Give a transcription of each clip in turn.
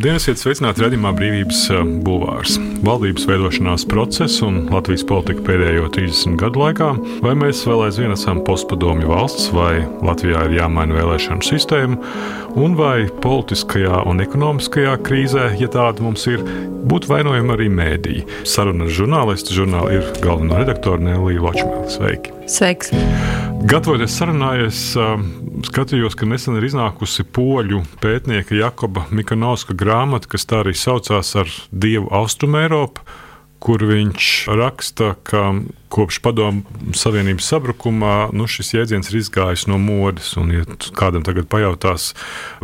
Labdien, esiet sveicināti redzamā brīvības eh, bulvārs. Valdības veidošanās process un Latvijas politika pēdējo 30 gadu laikā, vai mēs vēl aizvien esam postpadomju valsts, vai Latvijā ir jāmaina vēlēšanu sistēma, un vai politiskajā un ekonomiskajā krīzē, ja tāda mums ir, būtu vainojama arī mēdīja. Saruna ar žurnālistu žurnālu ir galvenā redaktore Nelija Ločmēla. Sveiki! Sveiks! Gatavoties sarunai, es uh, skatījos, ka nesen ir iznākusi poļu pētnieka Jakoba Mikanovska grāmata, kas tā arī saucās ar Dievu Austrumu Eiropu, kur viņš raksta, ka kopš padomu Savienības sabrukuma nu, šis jēdziens ir izgājis no modes. Un, ja kādam tagad pajautās,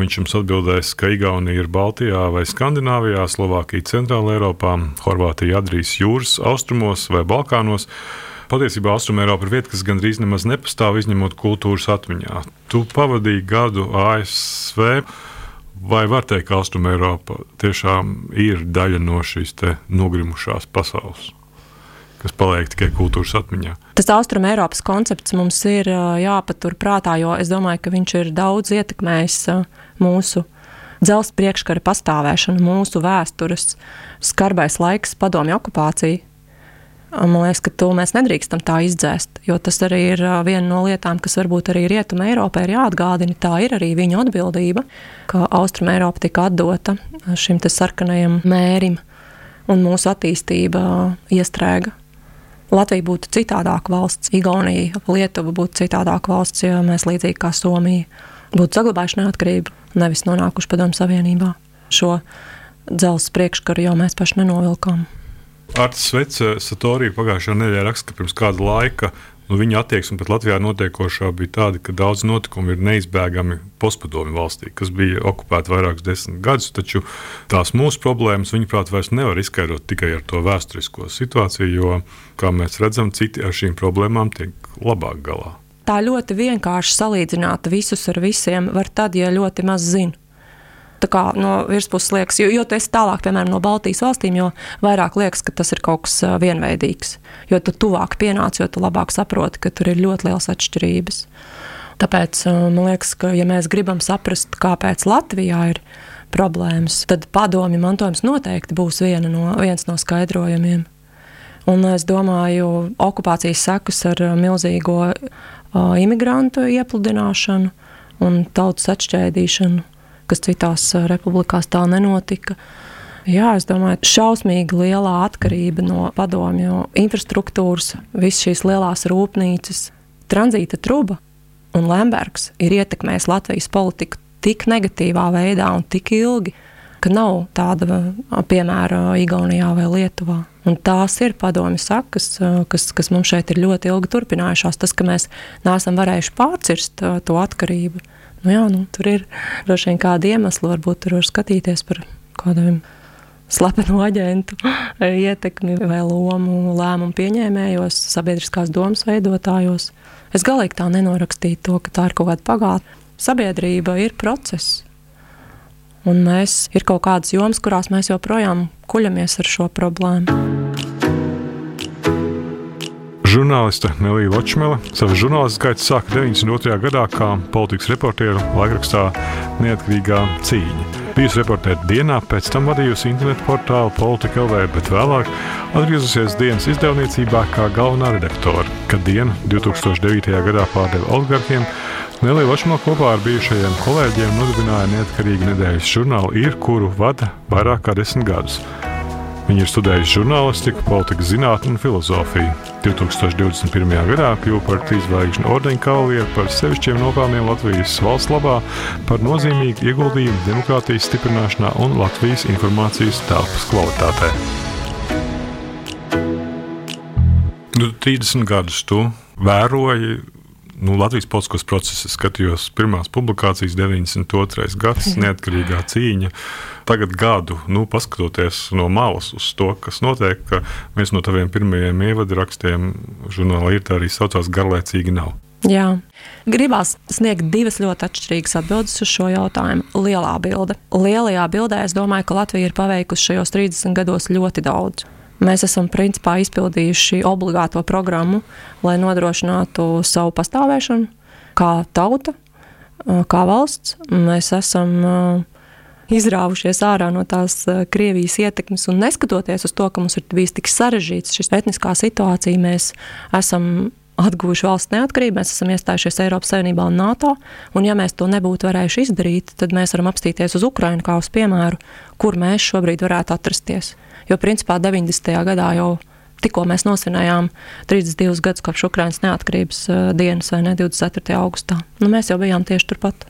viņš jums atbildēs, ka Igaunija ir Baltijā vai Skandināvijā, Slovākija centrāla Eiropā, Horvātija Adrijas jūras austrumos vai Balkānos. Patiesībā Austrumēropa ir vieta, kas gandrīz nemaz nepastāv, izņemot kultūras atmiņā. Tu pavadīji gadu ASV. Vai var teikt, ka Austrumēropa tiešām ir daļa no šīs nogrimušās pasaules? kas paliek tikai kultūras atmiņā. Tas austrumu Eiropas koncepts mums ir jāpatur prātā, jo es domāju, ka viņš ir daudz ietekmējis mūsu dzelzceļa priekškara pastāvēšanu, mūsu vēstures skarbais laiks, padomju okupācija. Man liekas, ka to mēs nedrīkstam tā izdzēst, jo tas arī ir viena no lietām, kas varbūt arī Rietumē Eiropā ir jāatgādina. Tā ir arī viņu atbildība, ka Austrum Eiropa tika atdota šim sarkanajam mērim, un mūsu attīstība iestrēga. Latvija būtu citādāka valsts, Igaunija, Lietuva būtu citādāka valsts, ja mēs līdzīgi kā Somija būtu saglabājuši neatkarību, nevis nonākuši padomu savienībā. Šo dzelzceļa priekškaru jau mēs paši nenovilkām. Arts Svece Satorija pagājušā nedēļā raksta, ka pirms kāda laika nu, viņa attieksme pret Latvijā notiekošā bija tāda, ka daudz notikumu ir neizbēgami postpadomi valstī, kas bija okupēta vairākus desmit gadus. Taču tās mūsu problēmas, viņuprāt, vairs nevar izskaidrot tikai ar to vēsturisko situāciju, jo, kā mēs redzam, citi ar šīm problēmām tiek labāk galā. Tā ļoti vienkārši salīdzināt visus ar visiem var tad, ja ļoti maz zina kā, no virspuses liekas, jo, jo tu esi tālāk, piemēram, no Baltijas valstīm, jo vairāk liekas, ka tas ir kaut kas vienveidīgs. Jo tu tuvāk pienāc, jo tu labāk saproti, ka tur ir ļoti liels atšķirības. Tāpēc man liekas, ka, ja mēs gribam saprast, kāpēc Latvijā ir problēmas, tad padomju mantojums noteikti būs no, viens no skaidrojumiem. Un es domāju, okupācijas sekas ar milzīgo imigrantu iepludināšanu un tautas atšķēdīšanu kas citās republikās tā nenotika. Jā, es domāju, ka šausmīgi lielā atkarība no padomju infrastruktūras, visas šīs lielās rūpnīcas, tranzīta truba un Lembergs ir ietekmējis Latvijas politiku tik negatīvā veidā un tik ilgi, ka nav tāda piemēra Igaunijā vai Lietuvā. Un tās ir padomju sakas, kas, kas mums šeit ir ļoti ilgi turpinājušās. Tas, ka mēs neesam varējuši pārcirst to atkarību Nu, jā, nu, tur ir droši vien kādi iemesli, varbūt tur var skatīties par kādiem slepenu aģentu ietekmi vai lomu lēmumu pieņēmējos, sabiedriskās domas veidotājos. Es galīgi tā nenorakstītu to, ka tā ir kaut kāda pagātne. Sabiedrība ir process. Un mēs ir kaut kādas jomas, kurās mēs joprojām kuļamies ar šo problēmu. Žurnāliste Nelija Ločmele savu žurnālistu gaitu sāka 92. gadā kā politikas reportieru laikrakstā Neatkarīgā cīņa. Bijusi reportēra dienā, pēc tam vadījusi internetu portālu Politika LV, bet vēlāk atgriezusies dienas izdevniecībā kā galvenā redaktore, kad dienu 2009. gadā pārdeva oligarkiem. Nelija Ločmele kopā ar bijušajiem kolēģiem nodibināja neatkarīgu nedēļas žurnālu Ir, kuru vada vairāk kā desmit gadus. Viņa ir studējusi žurnālistiku, politikas zinātni un filozofiju. 2021. gadā kļuva par trīsvaigžņu ordeņa kavalieru par sevišķiem nopelniem Latvijas valsts labā, par nozīmīgu ieguldījumu demokrātijas stiprināšanā un Latvijas informācijas telpas kvalitātē. Nu, 30 gadus tu vēroji nu, Latvijas politiskos procesus skatījos pirmās publikācijas, 92. gads, mhm. neatkarīgā cīņa. Tagad gadu, nu, paskatoties no malas uz to, kas notiek, ka viens no taviem pirmajiem ievadrakstiem žurnālā ir tā arī saucās garlaicīgi nav. Jā. Gribās sniegt divas ļoti atšķirīgas atbildes uz šo jautājumu. Lielā bilde. Lielajā bildē es domāju, ka Latvija ir paveikusi šajos 30 gados ļoti daudz. Mēs esam principā izpildījuši obligāto programmu, lai nodrošinātu savu pastāvēšanu kā tauta, kā valsts. Mēs esam izrāvušies ārā no tās Krievijas ietekmes un neskatoties uz to, ka mums ir bijis tik sarežģīts šis etniskā situācija, mēs esam atguvuši valsts neatkarību, mēs esam iestājušies Eiropas Savienībā un NATO, un ja mēs to nebūtu varējuši izdarīt, tad mēs varam apstīties uz Ukrainu kā uz piemēru, kur mēs šobrīd varētu atrasties. Jo principā 90. gadā jau tikko mēs nosvinējām 32 gadus kopš Ukrainas neatkarības uh, dienas, vai ne 24. augustā. Nu, mēs jau bijām tieši turpat.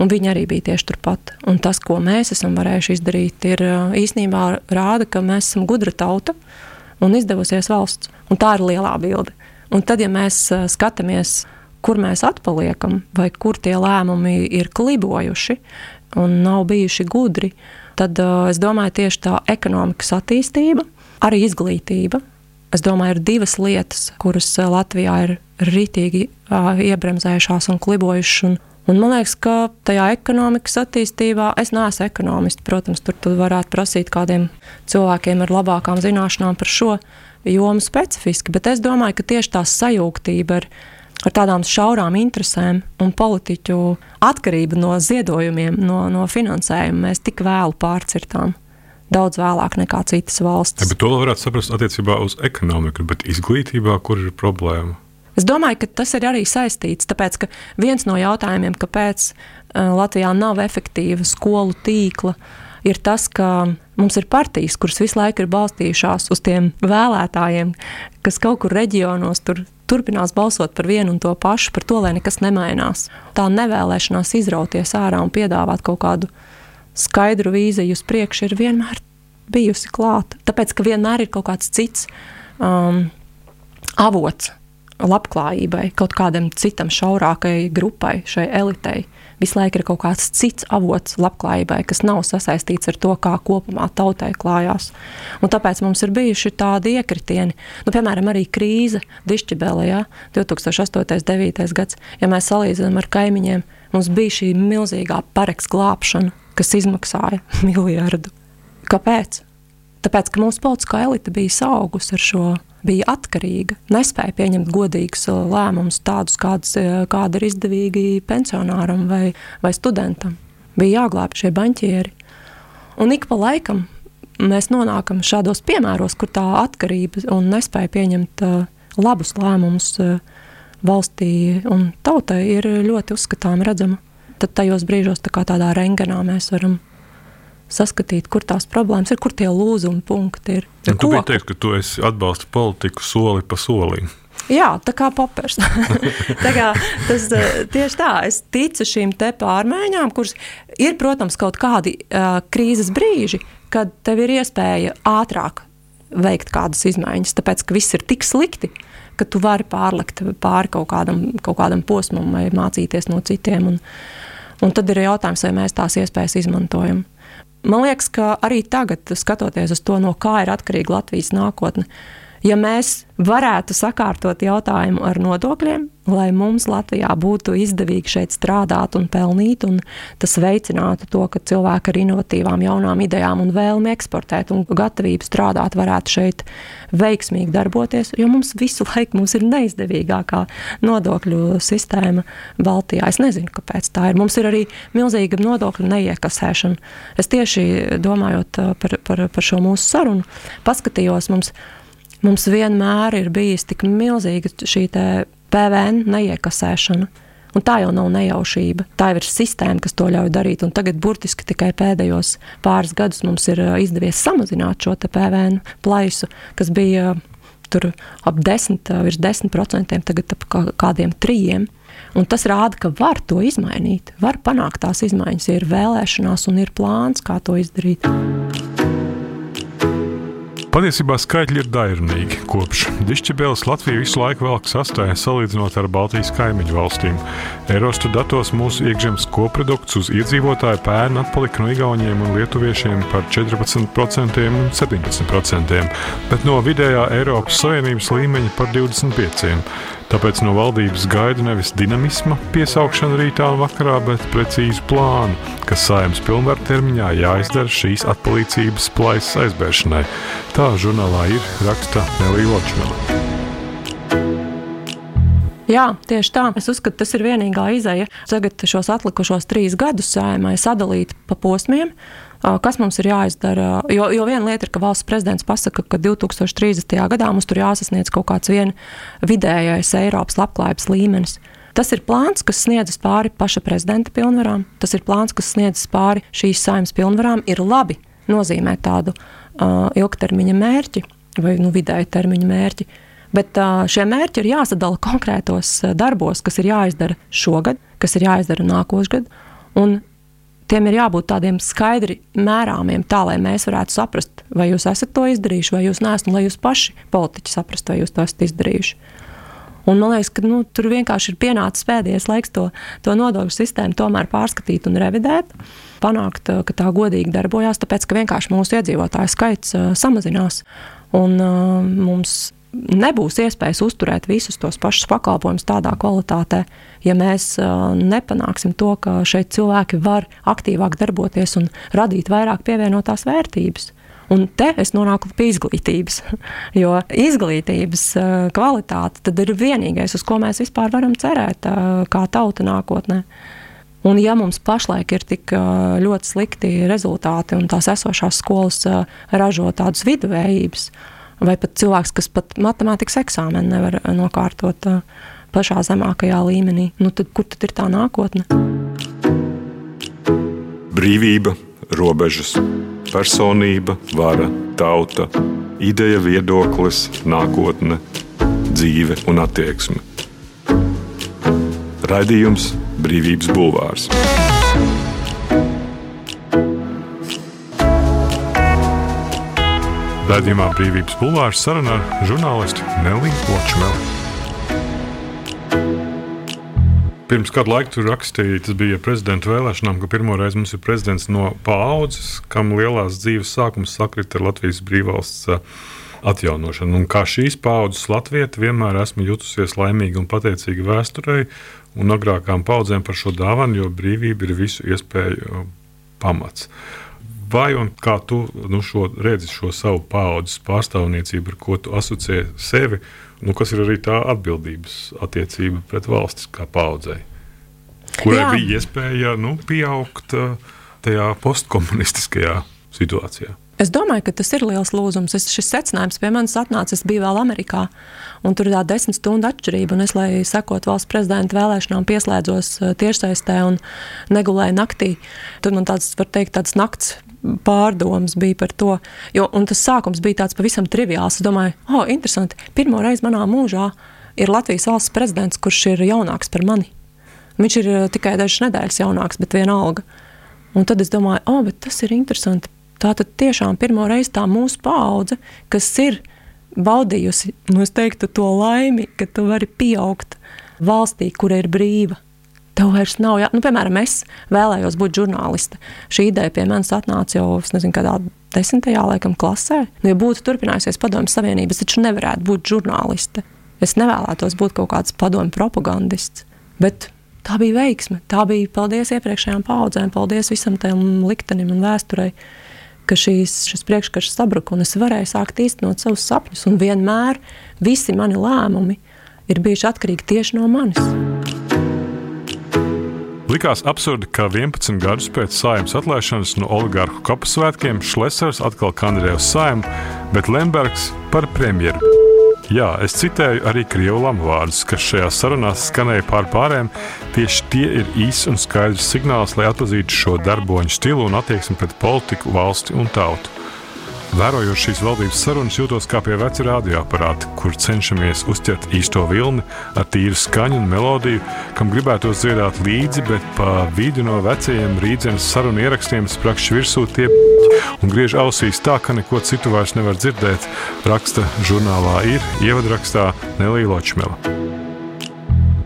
Un viņi arī bija tieši turpat. Un tas, ko mēs esam varējuši izdarīt, ir uh, īstenībā rāda, ka mēs esam gudra tauta un izdevusies valsts. Un tā ir lielā bilde. Un tad, ja mēs skatāmies, kur mēs atpaliekam, vai kur tie lēmumi ir klibojuši un nav bijuši gudri, tad es domāju, tieši tā ekonomikas attīstība, arī izglītība. Es domāju, ir divas lietas, kuras Latvijā ir rītīgi iebremzējušās un klibojušas. Un, un man liekas, ka tajā ekonomikas attīstībā es neesmu ekonomists. Protams, tur varētu prasīt kādiem cilvēkiem ar labākām zināšanām par šo jomu specifiski, bet es domāju, ka tieši tā sajūgtība ar, ar tādām šaurām interesēm un politiķu atkarība no ziedojumiem, no, no finansējuma mēs tik vēlu pārcirtām. Daudz vēlāk nekā citas valstis. Ja, bet to varētu saprast attiecībā uz ekonomiku, bet izglītībā, kur ir problēma? Es domāju, ka tas ir arī saistīts. Tāpēc, ka viens no jautājumiem, kāpēc uh, Latvijā nav efektīva skolu tīkla, ir tas, ka mums ir partijas, kuras visu laiku ir balstījušās uz tiem vēlētājiem, kas kaut kur reģionos tur turpinās balsot par vienu un to pašu, par to, lai nekas nemainās. Tā nevēlēšanās izrauties ārā un piedāvāt kaut kādu skaidru vīziju uz priekšu ir vienmēr bijusi klāta. Tāpēc, ka vienmēr ir kaut kāds cits um, avots labklājībai, kaut kādam citam šaurākai grupai, šai elitei. Visu laiku ir kaut kāds cits avots labklājībai, kas nav sasaistīts ar to, kā kopumā tautai klājās. Un tāpēc mums ir bijuši tādi iekritieni, nu, piemēram, arī krīze Dišķibelē, ja, 2008. un 2009. gads. Ja mēs salīdzinām ar kaimiņiem, mums bija šī milzīgā pareks glābšana, kas izmaksāja miljardu. Kāpēc? Tāpēc, ka mūsu politiskā elite bija saugusi ar šo bija atkarīga, nespēja pieņemt godīgus uh, lēmumus, tādus, kādus, uh, kāda ir izdevīgi pensionāram vai, vai studentam. Bija jāglābj šie banķieri. Un ik pa laikam mēs nonākam šādos piemēros, kur tā atkarība un nespēja pieņemt uh, labus lēmumus uh, valstī un tautai ir ļoti uzskatām redzama. Tad tajos brīžos tā kā tādā rengenā mēs varam saskatīt, kur tās problēmas ir, kur tie lūzuma punkti ir. Ja tu biji teikt, ka tu atbalsti politiku soli pa solim. Jā, tā kā popers. tā kā tas eh, tieši tā, es ticu šīm te pārmaiņām, kuras ir, protams, kaut kādi uh, krīzes brīži, kad tev ir iespēja ātrāk veikt kādas izmaiņas, tāpēc, ka viss ir tik slikti, ka tu vari pārlikt pāri kaut kādam, kaut kādam posmam vai mācīties no citiem. Un, un tad ir jautājums, vai mēs tās iespējas izmantojam. Man liekas, ka arī tagad, skatoties uz to, no kā ir atkarīga Latvijas nākotne, ja mēs varētu sakārtot jautājumu ar nodokļiem, lai mums Latvijā būtu izdevīgi šeit strādāt un pelnīt, un tas veicinātu to, ka cilvēki ar inovatīvām, jaunām idejām un vēlmi eksportēt un gatavību strādāt varētu šeit veiksmīgi darboties, jo mums visu laiku mums ir neizdevīgākā nodokļu sistēma Baltijā. Es nezinu, kāpēc tā ir. Mums ir arī milzīga nodokļu neiekasēšana. Es tieši domājot uh, par, par, par šo mūsu sarunu, paskatījos mums mums vienmēr ir bijis tik milzīga šī PVN neiekasēšana. Un tā jau nav nejaušība. Tā jau ir sistēma, kas to ļauj darīt. Un tagad, burtiski tikai pēdējos pāris gadus, mums ir izdevies samazināt šo PVN plaisu, kas bija tur ap 10, virs 10%, tagad ap kādiem 3%. Un tas rāda, ka var to izmainīt, var panākt tās izmaiņas, ja ir vēlēšanās un ir plāns, kā to izdarīt. Patiesībā skaitļi ir dairnīgi. Kopš Dišķibēles Latvija visu laiku velk sastāvā salīdzinot ar Baltijas kaimiņu valstīm. Eirostu datos mūsu iekšzemes koprodukts uz iedzīvotāju pērn atpalika no Igauniem un Lietuviešiem par 14% un 17%, bet no vidējā Eiropas Savienības līmeņa par 25%. Tāpēc no valdības gaida nevis dinamisma piesaukšana rītā un vakarā, bet precīzu plānu, kas saimnes pilnvaru termiņā jāizdara šīs atpalīdzības plaisas aizbēršanai. Tā žurnālā ir raksta Nelija Ločmela. Jā, tieši tā. Es uzskatu, tas ir vienīgā izēja. Tagad šos atlikušos trīs gadus sējumai sadalīt pa posmiem. Kas mums ir jāizdara? Jo, jo viena lieta ir, ka valsts prezidents pasaka, ka 2030. gadā mums tur jāsasniedz kaut kāds vidējais Eiropas labklājības līmenis. Tas ir plāns, kas sniedzas pāri paša prezidenta pilnvarām. Tas ir plāns, kas sniedzas pāri šīs saimnes pilnvarām. Ir labi nozīmēt tādu uh, ilgtermiņa mērķi vai nu, vidēja termiņa mērķi. Bet uh, šie mērķi ir jāsadala konkrētos darbos, kas ir jāizdara šogad, kas ir jāizdara nākošgad. Un tiem ir jābūt tādiem skaidri mērāmiem, tā lai mēs varētu saprast, vai jūs esat to izdarījuši, vai jūs neesat, un lai jūs paši politiķi saprastu, vai jūs to esat izdarījuši. Un man liekas, ka nu, tur vienkārši ir pienācis pēdējais laiks to, to nodokļu sistēmu tomēr pārskatīt un revidēt, panākt, ka tā godīgi darbojas, tāpēc ka vienkārši mūsu iedzīvotāju skaits uh, samazinās. Un uh, mums nebūs iespējas uzturēt visus tos pašus pakalpojumus tādā kvalitātē, ja mēs nepanāksim to, ka šeit cilvēki var aktīvāk darboties un radīt vairāk pievienotās vērtības. Un te es nonāku pie izglītības. Jo izglītības kvalitāte ir vienīgais, uz ko mēs vispār varam cerēt, kā tauta nākotnē. Un, ja mums pašlaik ir tik ļoti slikti rezultāti un tās esošās skolas ražo tādas viduvējības, vai pat cilvēks, kas pat matemātikas eksāmenu nevar nokārtot pašā zemākajā līmenī, nu tad kur tad ir tā nākotne? Brīvība, robežas personība, vara, tauta, ideja, viedoklis, nākotne, dzīve un attieksme. Raidījums Brīvības Bulvārs. Raidījumā Brīvības Bulvārs sarunā ar žurnālistu Neliju Počmeli. Pirms kādu laiku tur rakstīja, tas bija prezidenta vēlēšanām, ka pirmo reizi mums ir prezidents no paudzes, kam lielās dzīves sākums sakrita ar Latvijas brīvvalsts atjaunošanu. Un kā šīs paudzes latvieta vienmēr esmu jutusies laimīga un pateicīga vēsturei un agrākām paudzēm par šo dāvanu, jo brīvība ir visu iespēju pamats. Vai un kā tu nu, šo, redzi šo savu paudzes pārstāvniecību, ar ko tu asociē sevi? Nu, kas ir arī tā atbildības attiecība pret valsts kā paudzei, kurai Jā. bija iespēja nu, pieaugt uh, tajā postkomunistiskajā situācijā. Es domāju, ka tas ir liels lūzums. Es, šis secinājums pie manis atnāca, es biju vēl Amerikā, un tur ir tā desmit stundu atšķirība. Es, lai sekot valsts prezidenta vēlēšanām, pieslēdzos uh, tiešsaistē un negulēju naktī. Tur man tāds, var teikt, tāds nakts pārdomas bija par to. Jo, tas sākums bija tāds pavisam triviāls. Es domāju, oh, interesanti. Pirmo reizi manā mūžā ir Latvijas valsts prezidents, kurš ir jaunāks par mani. Viņš ir eh, tikai dažas nedēļas jaunāks, bet vienalga. Un tad es domāju, oh, tas ir interesanti. Tā tad tiešām pirmo reizi tā mūsu paudze, kas ir baudījusi nu, teiktu, to laimi, ka tu vari pieaugt valstī, kur ir brīva Tev vairs nav, jā, nu, piemēram, es vēlējos būt žurnāliste. Šī ideja pie manis atnāca jau, nezinu, kādā desmitajā laikam klasē. Nu, ja būtu turpinājusies padomju savienības, taču nevarētu būt žurnāliste. Es nevēlētos būt kaut kāds padomju propagandists. Bet tā bija veiksme. Tā bija paldies iepriekšējām paudzēm, paldies visam tam liktenim un vēsturei, ka šīs, šis priekškarš sabruka un es varēju sākt īstenot savus sapņus. Un vienmēr visi mani lēmumi ir bijuši atkarīgi tieši no manis. Likās absurdi, ka 11 gadus pēc saimnes atlaišanas no oligarhu kapasvētkiem Šlesers atkal kandidēja uz saimu, bet Lembergs par premjeru. Jā, es citēju arī krievu lamu vārdus, kas šajā sarunā skanēja pār pārējiem. Tieši tie ir īsts un skaidrs signāls, lai atpazītu šo darboņu stilu un attieksmi pret politiku, valsti un tautu. Vērojot šīs valdības sarunas, jūtos kā pie veca radioaparāta, kur cenšamies uztvert īsto vilni ar tīru skaņu un melodiju, kam gribētos dziedāt līdzi, bet pa vidu no vecajiem rītdienas sarunu ierakstiem sprakšķi virsū tie un griež ausīs tā, ka neko citu vairs nevar dzirdēt. Raksta žurnālā ir ievadrakstā Nelija Ločmela.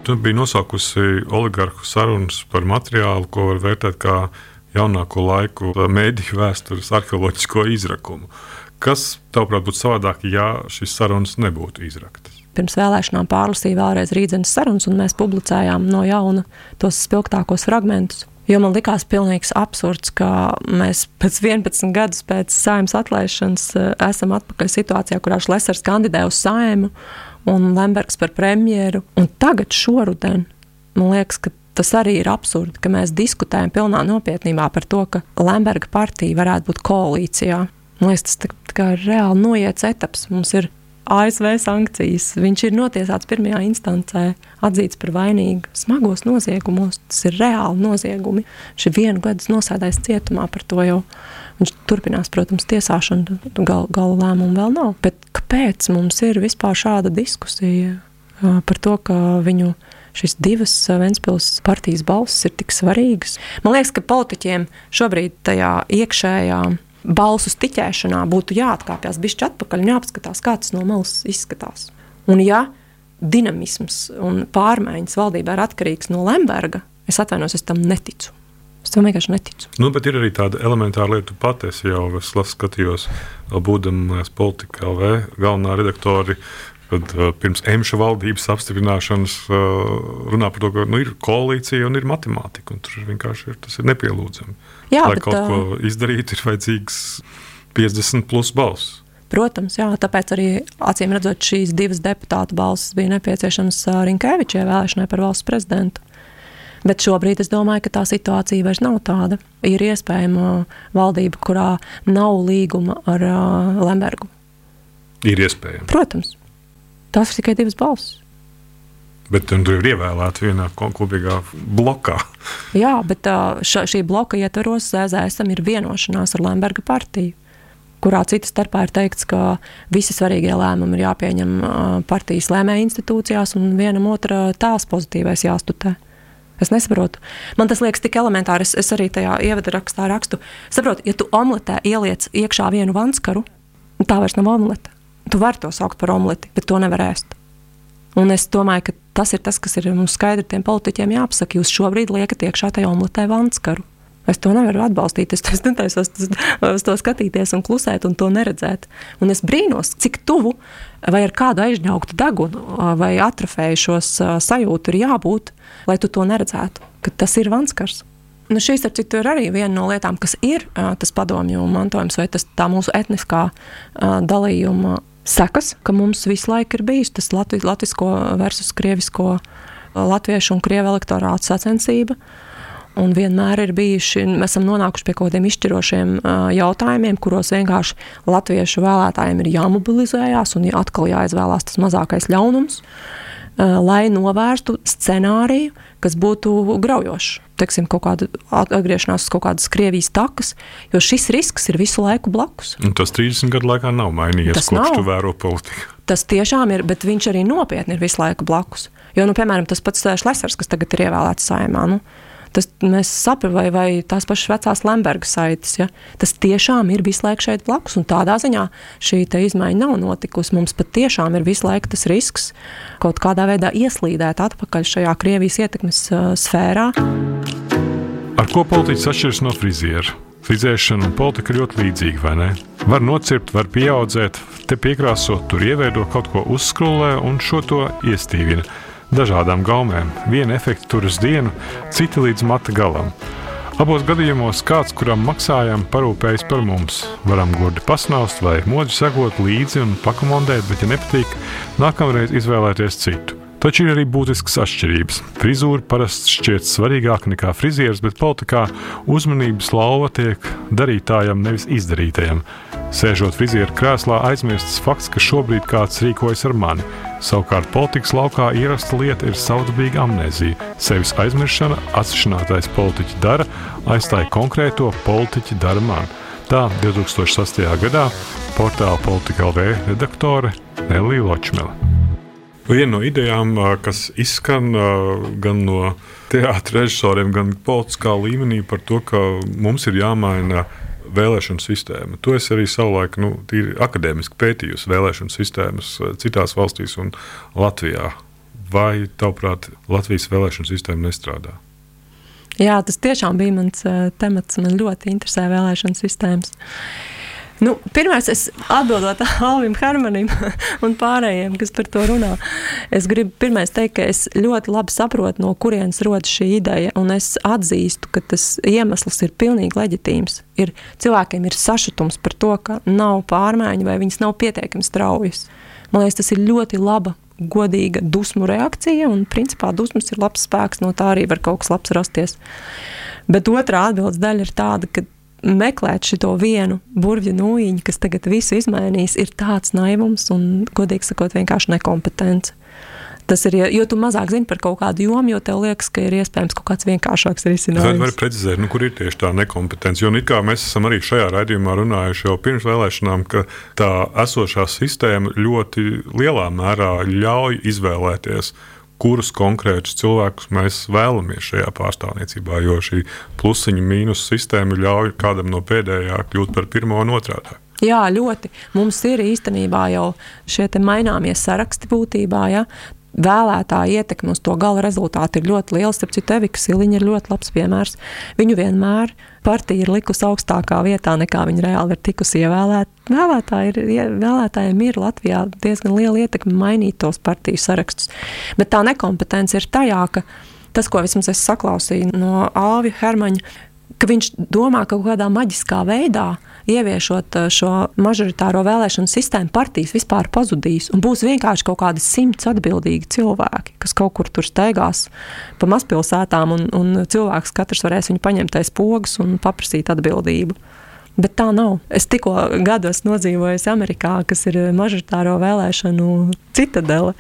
Tu biji nosaukusi oligarhu sarunas par materiālu, ko var vērtēt kā jaunāko laiku mēdīju vēstures arheoloģisko izrakumu. Kas, tavuprāt, būtu savādāk, ja šīs sarunas nebūtu izraktas? Pirms vēlēšanām pārlasīju vēlreiz rītdienas sarunas, un mēs publicējām no jauna tos spilgtākos fragmentus. Jo man likās pilnīgs absurds, ka mēs pēc 11 gadus pēc saimnes atlaišanas eh, esam atpakaļ situācijā, kurā Šlesers kandidē uz saimu un Lembergs par premjeru. Un tagad, šoruden, man liekas, ka tas arī ir absurdi, ka mēs diskutējam pilnā nopietnībā par to, ka Lemberga partija varētu būt koalīcijā. Man liekas, tas tā, tā ir reāli noiets etaps. Mums ir ASV sankcijas. Viņš ir notiesāts pirmajā instancē, atzīts par vainīgu smagos noziegumos. Tas ir reāli noziegumi. Viņš ir vienu gadu nosēdājis cietumā par to jau. Viņš turpinās, protams, tiesāšanu, gal, gala lēmumu vēl nav. Bet kāpēc mums ir vispār šāda diskusija par to, ka viņu šīs divas Ventspils partijas balsis ir tik svarīgas? Man liekas, ka politiķiem šobrīd tajā iekšējā balsu stiķēšanā būtu jāatkāpjas bišķi atpakaļ un jāapskatās, kā tas no malas izskatās. Un ja dinamisms un pārmaiņas valdībā ir atkarīgs no Lemberga, es atvainojos, es tam neticu. Es tam vienkārši neticu. Nu, bet ir arī tāda elementāra lieta, pati es jau es skatījos, būdams politikā LV galvenā redaktori kad uh, pirms emša valdības apstiprināšanas uh, runā par to, ka nu, ir koalīcija un ir matemātika. Un tur vienkārši ir, tas ir nepielūdzami. Jā, Lai bet, kaut uh, ko izdarītu, ir vajadzīgs 50 plus balss. Protams, jā, tāpēc arī acīm redzot, šīs divas deputātu balsis bija nepieciešamas uh, Rinkēviča ievēlēšanai par valsts prezidentu. Bet šobrīd es domāju, ka tā situācija vairs nav tāda. Ir iespējama valdība, kurā nav līguma ar uh, Lembergu. Ir iespējams. Protams. Tās ir tikai divas balss. Bet tur ir ievēlēta vienā kopīgā blokā. Jā, bet ša, šī bloka ietvaros ZZSam ir vienošanās ar Lemberga partiju, kurā citas starpā ir teikts, ka visi svarīgie lēmumi ir jāpieņem partijas lēmēja institūcijās un vienam otra tēls pozitīvais jāstutē. Es nesaprotu. Man tas liekas tik elementāri. Es, es arī tajā ievada rakstā rakstu. Saprotu, ja tu omletē ieliec iekšā vienu vanskaru, tā vairs nav omlete. Tu vari to saukt par omleti, bet to nevar ēst. Un es domāju, ka tas ir tas, kas ir mums skaidri tiem politiķiem jāapsaka. Jūs šobrīd liekat iekšā tajā omletē vanskaru. Es to nevaru atbalstīt. Es, es netaisos uz to skatīties un klusēt un to neredzēt. Un es brīnos, cik tuvu vai ar kādu aizņauktu degunu vai atrofējušos sajūtu ir jābūt, lai tu to neredzētu, ka tas ir vanskars. Nu, šīs, ar citu, ir arī viena no lietām, kas ir tas padomju mantojums vai tas, tā mūsu etniskā dalījuma sekas, ka mums visu laiku ir bijis tas latvi, latvisko versus krievisko, latviešu un krievu elektorātu sacensība. Un vienmēr ir bijuši, mēs esam nonākuši pie kaut kādiem izšķirošiem jautājumiem, kuros vienkārši latviešu vēlētājiem ir jāmobilizējās un atkal jāizvēlās tas mazākais ļaunums, lai novērstu scenāriju, kas būtu graujošs. Teiksim, kaut kāda atgriešanās uz kaut kādas Krievijas takas, jo šis risks ir visu laiku blakus. Un tas 30 gadu laikā nav mainījies, tas kopš nav. tu vēro politiku. Tas tiešām ir, bet viņš arī nopietni ir visu laiku blakus. Jo, nu, piemēram, tas pats Šlesers, kas tagad ir ievēlēts saimā, nu, tas mēs saprotam, vai, vai tās pašas vecās Lemberga saites. Ja? Tas tiešām ir visu laiku šeit blakus, un tādā ziņā šī izmaiņa nav notikusi. Mums patiešām ir visu laiku tas risks kaut kādā veidā ieslīdēt atpakaļ šajā Krievijas ietekmes uh, sfērā. Ar ko politiķis atšķiras no friziera? Frizēšana un politika ir ļoti līdzīga, vai ne? Var nocirkt, var pieaudzēt, te piekrāsot, tur ieveidot kaut ko uzskrūlē un šo to iestīvina dažādām gaumēm. Viena efekta tur uz dienu, cita līdz mata galam. Abos gadījumos kāds, kuram maksājam, parūpējas par mums. Varam gurdi pasnaust vai modri sekot līdzi un pakomandēt, bet, ja nepatīk, nākamreiz izvēlēties citu. Taču ir arī būtiskas atšķirības. Frizūra parasti šķiet svarīgāka nekā frizieris, bet politikā uzmanības lauva tiek darītājam, nevis izdarītajam. Sēžot frizieru krēslā, aizmirstas fakts, ka šobrīd kāds rīkojas ar mani. Savukārt politikas laukā ierasta lieta ir savdabīga amnēzija. Sevis aizmirstšana, atsevišķinātais politiķi dara, aizstāja konkrēto politiķi dara man. Tā 2008. gadā portāla Politika LV redaktore Nelija Ločmele. Viena no idejām, kas izskan gan no teātris režisoriem, gan politiskā līmenī par to, ka mums ir jāmaina vēlēšanu sistēma. To es arī savulaik nu, akadēmiski pētīju vēlēšanu sistēmas citās valstīs un Latvijā. Vai, tavuprāt, Latvijas vēlēšanu sistēma nestrādā? Jā, tas tiešām bija mans temats. Man ļoti interesē vēlēšanu sistēmas. Uh, Nu, Pirmais, es atbildot Alvim Hermanim un pārējiem, kas par to runā, es gribu pirmais teikt, ka es ļoti labi saprotu, no kurienes rodas šī ideja, un es atzīstu, ka tas iemesls ir pilnīgi leģitīms. Ir, cilvēkiem ir sašutums par to, ka nav pārmaiņu vai viņas nav pietiekami straujas. Man liekas, tas ir ļoti laba godīga dusmu reakcija, un principā dusmas ir labs spēks, no tā arī var kaut kas labs rasties. Bet otrā atbildes daļa ir tāda, ka meklēt šo vienu burvju nūjiņu, kas tagad visu izmainīs, ir tāds naivums un, godīgi sakot, vienkārši nekompetence. Tas ir, jo tu mazāk zini par kaut kādu jomu, jo tev liekas, ka ir iespējams kaut kāds vienkāršāks risinājums. Vai var precizēt, nu, kur ir tieši tā nekompetence? Jo kā mēs esam arī šajā raidījumā runājuši jau pirms vēlēšanām, ka tā esošā sistēma ļoti lielā mērā ļauj izvēlēties kurus konkrētus cilvēkus mēs vēlamies šajā pārstāvniecībā. Jo šī plusiņa mīnus sistēma ļauj kādam no pēdējā kļūt par pirmo un otrādā. Jā, ļoti. Mums ir īstenībā jau šie maināmie saraksti būtībā. Ja? Vēlētāja ietekme uz to gala rezultātu ir ļoti liela. Starp citu, Evika Siliņa ir ļoti labs piemērs. Viņu vienmēr partija ir likusi augstākā vietā, nekā viņa reāli ir tikusi ievēlēta. Vēlētāji ir, vēlētājiem ir Latvijā diezgan liela ietekme mainīt tos partiju sarakstus. Bet tā nekompetence ir tajā, ka tas, ko vismaz es saklausīju no Āvija Hermaņa, ka viņš domā, ka kaut kādā maģiskā veidā ieviešot eh, šo mažoritāro vēlēšanu sistēmu, partijas vispār pazudīs. Būs vienkārši kaut kādi simts atbildīgi cilvēki, kas kaut kur tur steigās pa mazpilsētām, un, un cilvēks katrs varēs viņu paņemt aiz pogas un paprasīt atbildību. Bet tā nav. Es tikko gadu esmu nodzīvojis Amerikā, kas ir mažoritāro vēlēšanu citadele.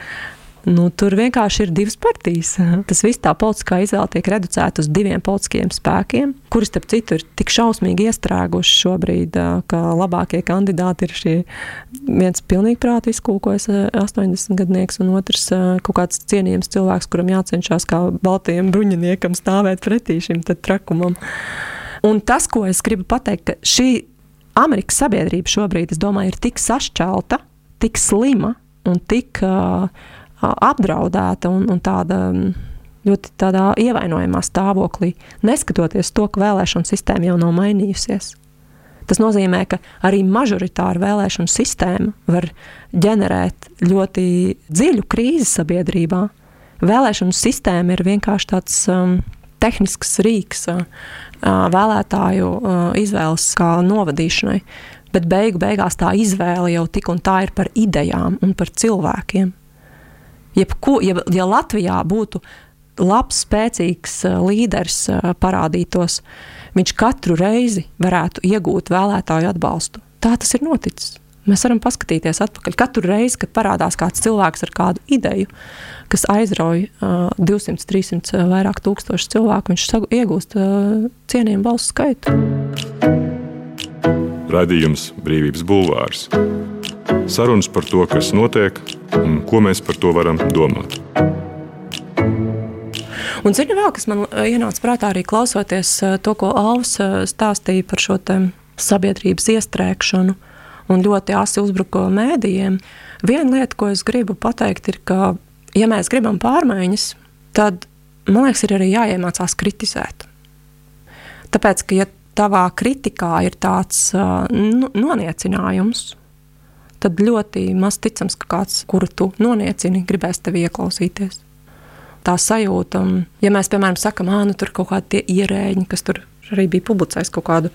Nu, tur vienkārši ir divas partijas. Tas viss tā politiskā izvēle tiek reducēta uz diviem politiskiem spēkiem, kuri, starp citu, ir tik šausmīgi iestrēguši šobrīd, ka labākie kandidāti ir šie viens pilnīgi prātīgi izkūkojas 80 gadnieks, un otrs kaut kāds cienījams cilvēks, kuram jācenšas kā baltajam bruņiniekam stāvēt pretī šim trakumam. Un tas, ko es gribu pateikt, ka šī Amerikas sabiedrība šobrīd, es domāju, ir tik sašķelta, tik slima un tik uh, apdraudēta un, un tāda ļoti tādā ievainojamā stāvoklī, neskatoties to, ka vēlēšana sistēma jau nav mainījusies. Tas nozīmē, ka arī mažoritāra vēlēšana sistēma var ģenerēt ļoti dziļu krīzi sabiedrībā. Vēlēšanu sistēma ir vienkārši tāds um, tehnisks rīks uh, vēlētāju uh, izvēles kā novadīšanai, bet beigu beigās tā izvēle jau tik un tā ir par idejām un par cilvēkiem. Jebko, ja, ja Latvijā būtu labs, spēcīgs uh, līderis uh, parādītos, viņš katru reizi varētu iegūt vēlētāju atbalstu. Tā tas ir noticis. Mēs varam paskatīties atpakaļ. Katru reizi, kad parādās kāds cilvēks ar kādu ideju, kas aizrauja uh, 200, 300, uh, vairāk tūkstošu cilvēku, viņš iegūst uh, cienījumu balsu skaitu. Radījums Brīvības Bulvārs. Sarunas par to, kas notiek un ko mēs par to varam domāt. Un zini vēl, kas man eh, ienāca prātā arī klausoties eh, to, ko Alvis eh, stāstīja par šo sabiedrības iestrēgšanu un ļoti asi uzbruko mēdījiem. Viena lieta, ko es gribu pateikt, ir, ka, ja mēs gribam pārmaiņas, tad man liekas, ir arī jāiemācās kritizēt. Tāpēc, ka ja tavā kritikā ir tāds nu, noniecinājums, tad ļoti maz ticams, ka kāds, kuru tu noniecini, gribēs tevi ieklausīties. Tā sajūta, ja mēs, piemēram, sakām, ah, nu tur kaut kādi ierēģi, kas tur arī bija publicējis kaut kādu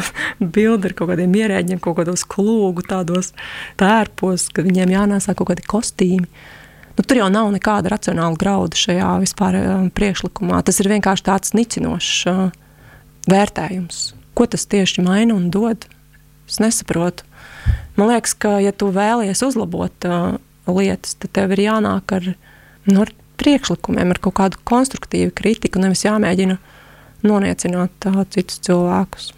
bildi ar kaut kādiem ierēģiem, kaut kādos klūgu tādos tērpos, ka viņiem jānēsā kaut kādi kostīmi. Nu, tur jau nav nekāda racionāla grauda šajā vispār um, priekšlikumā. Tas ir vienkārši tāds nicinošs vērtējums. Ko tas tieši maina un dod? Es nesaprotu. Man liekas, ka, ja tu vēlies uzlabot uh, lietas, tad tev ir jānāk ar, nu, ar priekšlikumiem, ar kaut kādu konstruktīvu kritiku, nevis jāmēģina noniecināt uh, citus cilvēkus.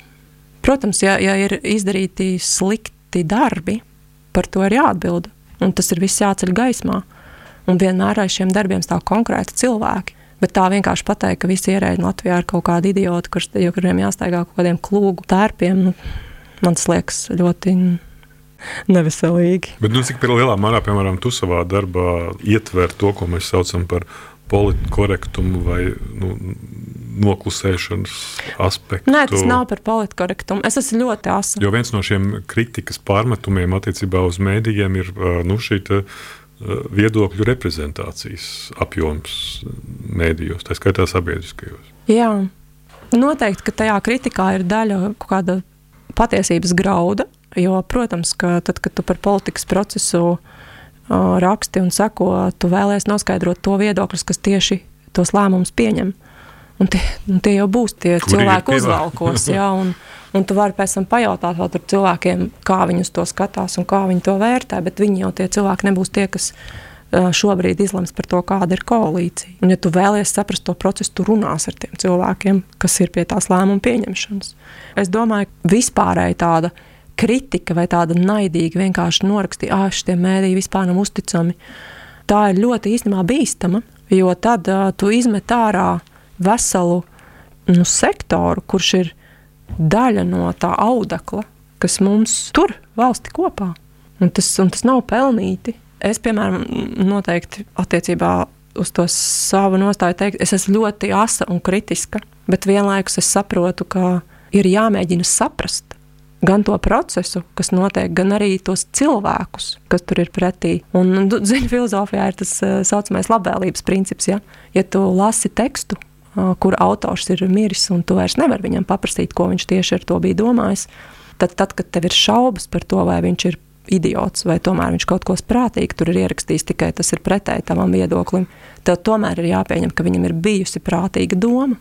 Protams, ja, ja ir izdarīti slikti darbi, par to ir jāatbild, un tas ir viss jāceļ gaismā. Un vienmēr aiz šiem darbiem stāv konkrēti cilvēki. Bet tā vienkārši pateikt, ka visi ierēģi Latvijā ir kaut kādi idioti, kuriem jāstaigā kaut kādiem klūgu tērpiem, nu, man liekas ļoti neveselīgi. Bet nu, cik lielā mērā, piemēram, tu savā darbā ietver to, ko mēs saucam par politkorektumu vai nu, noklusēšanas aspektu. Nē, tas nav par politkorektumu. Es esmu ļoti asa. Jo viens no šiem kritikas pārmetumiem attiecībā uz mēdījiem ir nu, šī viedokļu reprezentācijas apjoms mēdījos, tā skaitā sabiedriskajos. Jā, noteikti, ka tajā kritikā ir daļa kaut kāda patiesības grauda, Jo, protams, ka tad, kad tu par politikas procesu raksti un seko, tu vēlēsies noskaidrot to viedokļus, kas tieši tos lēmumus pieņem. Un tie, un tie jau būs tie Kur cilvēki uzvalkos. jā, un, un tu vari pēc tam pajautāt vēl cilvēkiem, kā viņi uz to skatās un kā viņi to vērtē, bet viņi jau tie cilvēki nebūs tie, kas šobrīd izlems par to, kāda ir koalīcija. Un, ja tu vēlies saprast to procesu, tu runās ar tiem cilvēkiem, kas ir pie tās lēmumu pieņemšanas. Es domāju, ka vispārēji tāda kritika vai tāda naidīga vienkārši norakstīja, ah, šie mēdīji vispār nav uzticami. Tā ir ļoti īstenībā bīstama, jo tad uh, tu izmet ārā veselu nu, sektoru, kurš ir daļa no tā audekla, kas mums tur valsti kopā. Un tas, un tas nav pelnīti. Es, piemēram, noteikti attiecībā uz to savu nostāju teikt, es esmu ļoti asa un kritiska, bet vienlaikus es saprotu, ka ir jāmēģina saprast, gan to procesu, kas notiek, gan arī tos cilvēkus, kas tur ir pretī. Un, nu, zini, filozofijā ir tas uh, saucamais labvēlības princips. Ja, ja tu lasi tekstu, uh, kur autors ir miris, un tu vairs nevari viņam paprasīt, ko viņš tieši ar to bija domājis, tad, tad kad tev ir šaubas par to, vai viņš ir idiots, vai tomēr viņš kaut ko sprātīgi tur ir ierakstījis, tikai tas ir pretēji tavam viedoklim, tev tomēr ir jāpieņem, ka viņam ir bijusi prātīga doma.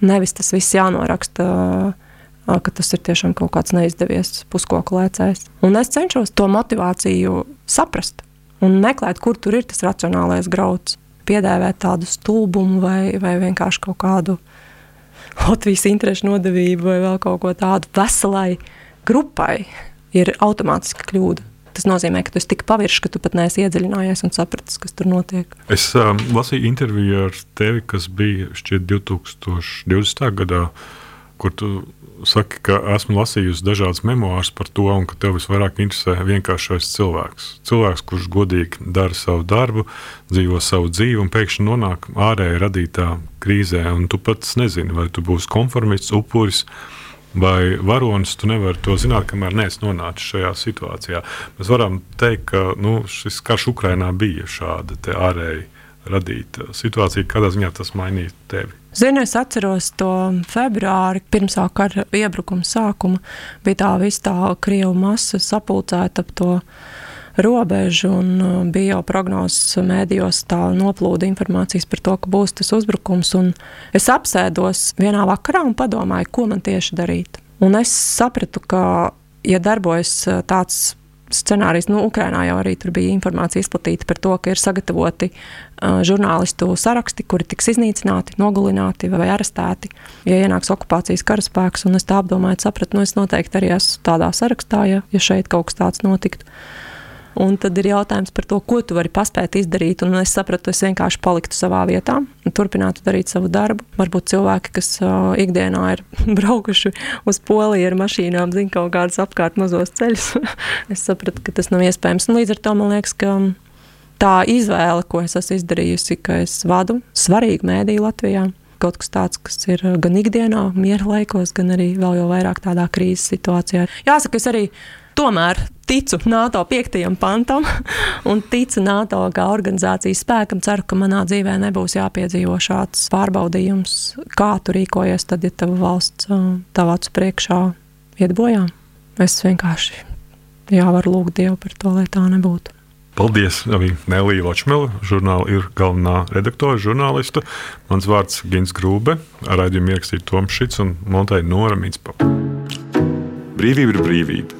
Nevis tas viss jānoraksta uh, ka tas ir tiešām kaut kāds neizdevies puskoku lēcējs. Un es cenšos to motivāciju saprast un meklēt, kur tur ir tas racionālais grauds. Piedēvēt tādu stulbumu vai, vai vienkārši kaut kādu Latvijas interešu nodevību vai vēl kaut ko tādu veselai grupai ir automātiski kļūda. Tas nozīmē, ka tu esi tik paviršs, ka tu pat neesi iedziļinājies un sapratis, kas tur notiek. Es um, lasīju interviju ar tevi, kas bija šķiet 2020. gadā, kur tu saki, ka esmu lasījusi dažādas memoārus par to, un ka tev visvairāk interesē vienkāršais cilvēks. Cilvēks, kurš godīgi dara savu darbu, dzīvo savu dzīvi un pēkšņi nonāk ārēji radītā krīzē. Un tu pats nezini, vai tu būsi konformists, upuris vai varonis. Tu nevari to zināt, kamēr neesi nonācis šajā situācijā. Mēs varam teikt, ka nu, šis karš Ukrainā bija šāda ārēji radīta situācija, kādā ziņā tas mainīja tevi. Zinu, es atceros to februāri, pirms kara iebrukuma sākuma. Bija tā visa tā krievu masa sapulcēta ap to robežu, un uh, bija jau prognozes mēdījos, tā noplūda informācijas par to, ka būs tas uzbrukums. Es apsēdos vienā vakarā un padomāju, ko man tieši darīt. Un es sapratu, ka, ja darbojas uh, tāds scenārijs. Nu, Ukrainā jau arī bija informācija izplatīta par to, ka ir sagatavoti uh, žurnālistu saraksti, kuri tiks iznīcināti, nogalināti vai arestēti, ja ienāks okupācijas karaspēks. Es tā apdomāju, sapratu, nu es noteikti arī esmu tādā sarakstā, ja, ja šeit kaut kas tāds notiktu. Un tad ir jautājums par to, ko tu vari paspēt izdarīt. Un es sapratu, es vienkārši paliktu savā vietā un turpinātu darīt savu darbu. Varbūt cilvēki, kas uh, ikdienā ir braukuši uz Poliju ar mašīnām, zina kaut kādus apkārt mazos ceļus. es sapratu, ka tas nav iespējams. Un līdz ar to man liekas, ka tā izvēle, ko es esmu izdarījusi, ka es vadu svarīgu mēdīju Latvijā. Kaut kas tāds, kas ir gan ikdienā, miera laikos, gan arī vēl jau vairāk tādā krīzes situācijā. Jāsaka, es arī tomēr ticu NATO 5. pantam un ticu NATO kā organizācijas spēkam. Ceru, ka manā dzīvē nebūs jāpiedzīvo šāds pārbaudījums, kā tu rīkojies tad, ja tava valsts tavā acu priekšā iet bojā. Es vienkārši jāvaru lūgt Dievu par to, lai tā nebūtu. Paldies arī Nelija Ločmela, žurnāla ir galvenā redaktore, žurnāliste. Mans vārds Gins Grūbe, raidījumu ierakstīja Toms Šits un Monteja Nora Mitspa. Brīvība ir brīvība